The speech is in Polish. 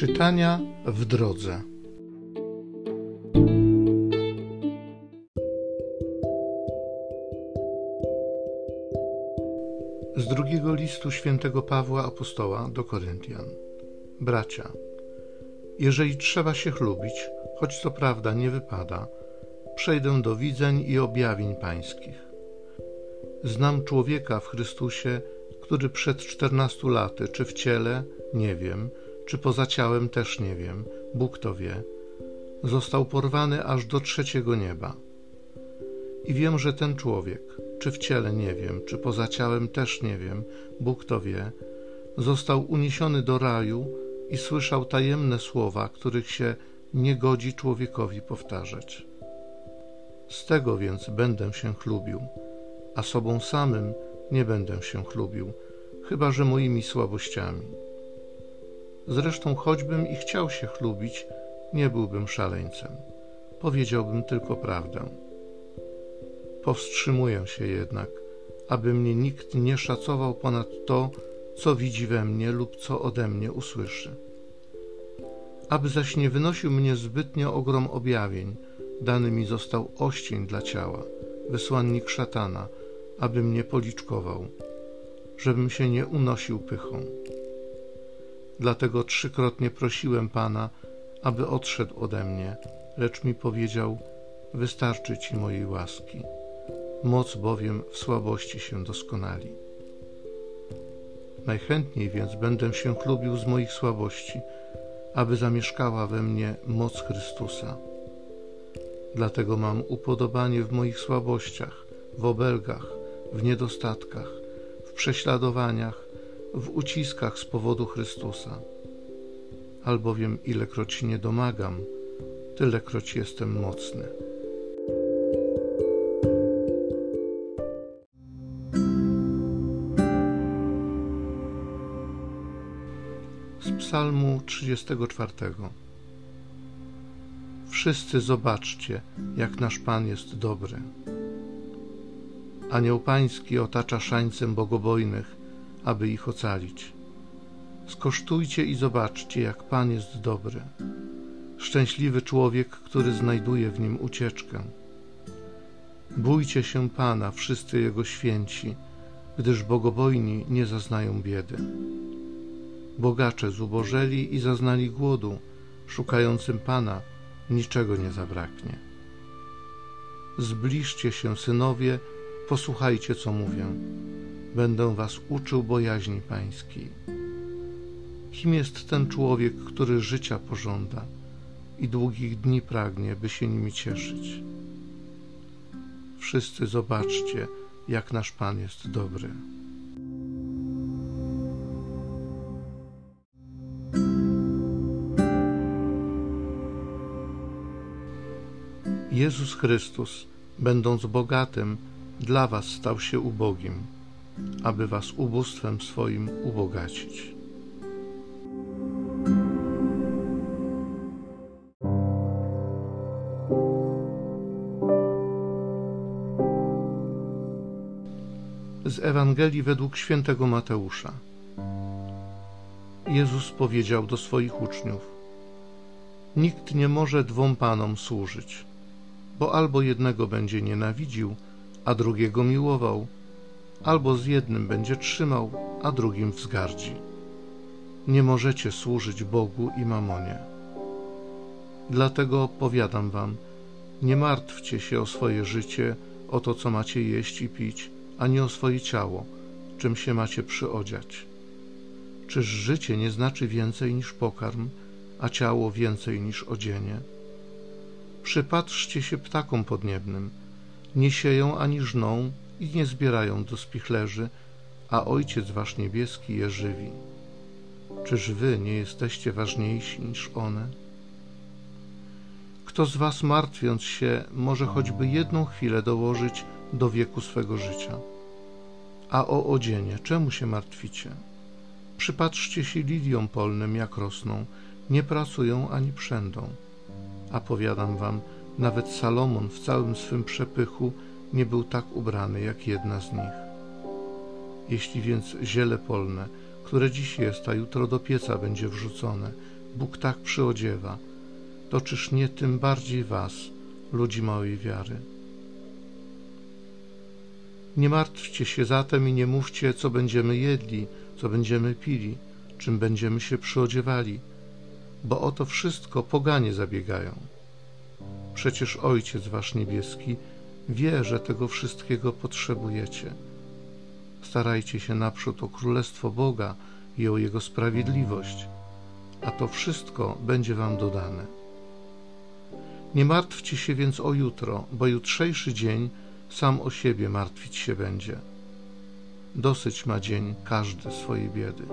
Czytania w drodze. Z drugiego listu świętego Pawła Apostoła do Koryntian. Bracia, jeżeli trzeba się chlubić, choć co prawda nie wypada, przejdę do widzeń i objawień pańskich. Znam człowieka w Chrystusie, który przed czternastu laty, czy w ciele, nie wiem, czy poza ciałem też nie wiem, Bóg to wie, został porwany aż do trzeciego nieba. I wiem, że ten człowiek, czy w ciele nie wiem, czy poza ciałem też nie wiem, Bóg to wie, został uniesiony do raju i słyszał tajemne słowa, których się nie godzi człowiekowi powtarzać. Z tego więc będę się chlubił, a sobą samym nie będę się chlubił, chyba że moimi słabościami. Zresztą, choćbym i chciał się chlubić, nie byłbym szaleńcem. Powiedziałbym tylko prawdę. Powstrzymuję się jednak, aby mnie nikt nie szacował ponad to, co widzi we mnie lub co ode mnie usłyszy. Aby zaś nie wynosił mnie zbytnio ogrom objawień, dany mi został oścień dla ciała, wysłannik szatana, aby mnie policzkował, żebym się nie unosił pychą. Dlatego trzykrotnie prosiłem Pana, aby odszedł ode mnie, lecz mi powiedział: Wystarczy ci mojej łaski. Moc bowiem w słabości się doskonali. Najchętniej więc będę się chlubił z moich słabości, aby zamieszkała we mnie moc Chrystusa. Dlatego mam upodobanie w moich słabościach, w obelgach, w niedostatkach, w prześladowaniach, w uciskach z powodu Chrystusa. Albowiem ilekroć nie domagam, tylekroć jestem mocny. Z Psalmu 34. Wszyscy zobaczcie, jak nasz Pan jest dobry. Anioł Pański otacza szańcem bogobojnych, aby ich ocalić. Skosztujcie i zobaczcie, jak Pan jest dobry. Szczęśliwy człowiek, który znajduje w nim ucieczkę. Bójcie się Pana, wszyscy Jego święci, gdyż bogobojni nie zaznają biedy. Bogacze zubożeli i zaznali głodu, szukającym Pana niczego nie zabraknie. Zbliżcie się, synowie, posłuchajcie, co mówię. Będę was uczył bojaźni pańskiej. Kim jest ten człowiek, który życia pożąda i długich dni pragnie, by się nimi cieszyć? Wszyscy zobaczcie, jak nasz Pan jest dobry. Jezus Chrystus, będąc bogatym, dla was stał się ubogim, aby was ubóstwem swoim ubogacić. Z Ewangelii według świętego Mateusza. Jezus powiedział do swoich uczniów: Nikt nie może dwom panom służyć bo albo jednego będzie nienawidził, a drugiego miłował, albo z jednym będzie trzymał, a drugim wzgardzi. Nie możecie służyć Bogu i mamonie. Dlatego powiadam wam, nie martwcie się o swoje życie, o to, co macie jeść i pić, ani o swoje ciało, czym się macie przyodziać. Czyż życie nie znaczy więcej niż pokarm, a ciało więcej niż odzienie? Przypatrzcie się ptakom podniebnym. Nie sieją ani żną i nie zbierają do spichlerzy, a Ojciec Wasz Niebieski je żywi. Czyż Wy nie jesteście ważniejsi niż one? Kto z Was martwiąc się może choćby jedną chwilę dołożyć do wieku swego życia? A o odzienie czemu się martwicie? Przypatrzcie się liliom polnym, jak rosną, nie pracują ani przędą a powiadam wam, nawet Salomon w całym swym przepychu nie był tak ubrany jak jedna z nich. Jeśli więc ziele polne, które dziś jest, a jutro do pieca będzie wrzucone, Bóg tak przyodziewa, to czyż nie tym bardziej was, ludzi małej wiary? Nie martwcie się zatem i nie mówcie, co będziemy jedli, co będziemy pili, czym będziemy się przyodziewali, bo o to wszystko poganie zabiegają. Przecież Ojciec Wasz Niebieski wie, że tego wszystkiego potrzebujecie. Starajcie się naprzód o Królestwo Boga i o Jego sprawiedliwość, a to wszystko będzie Wam dodane. Nie martwcie się więc o jutro, bo jutrzejszy dzień sam o siebie martwić się będzie. Dosyć ma dzień każdy swojej biedy.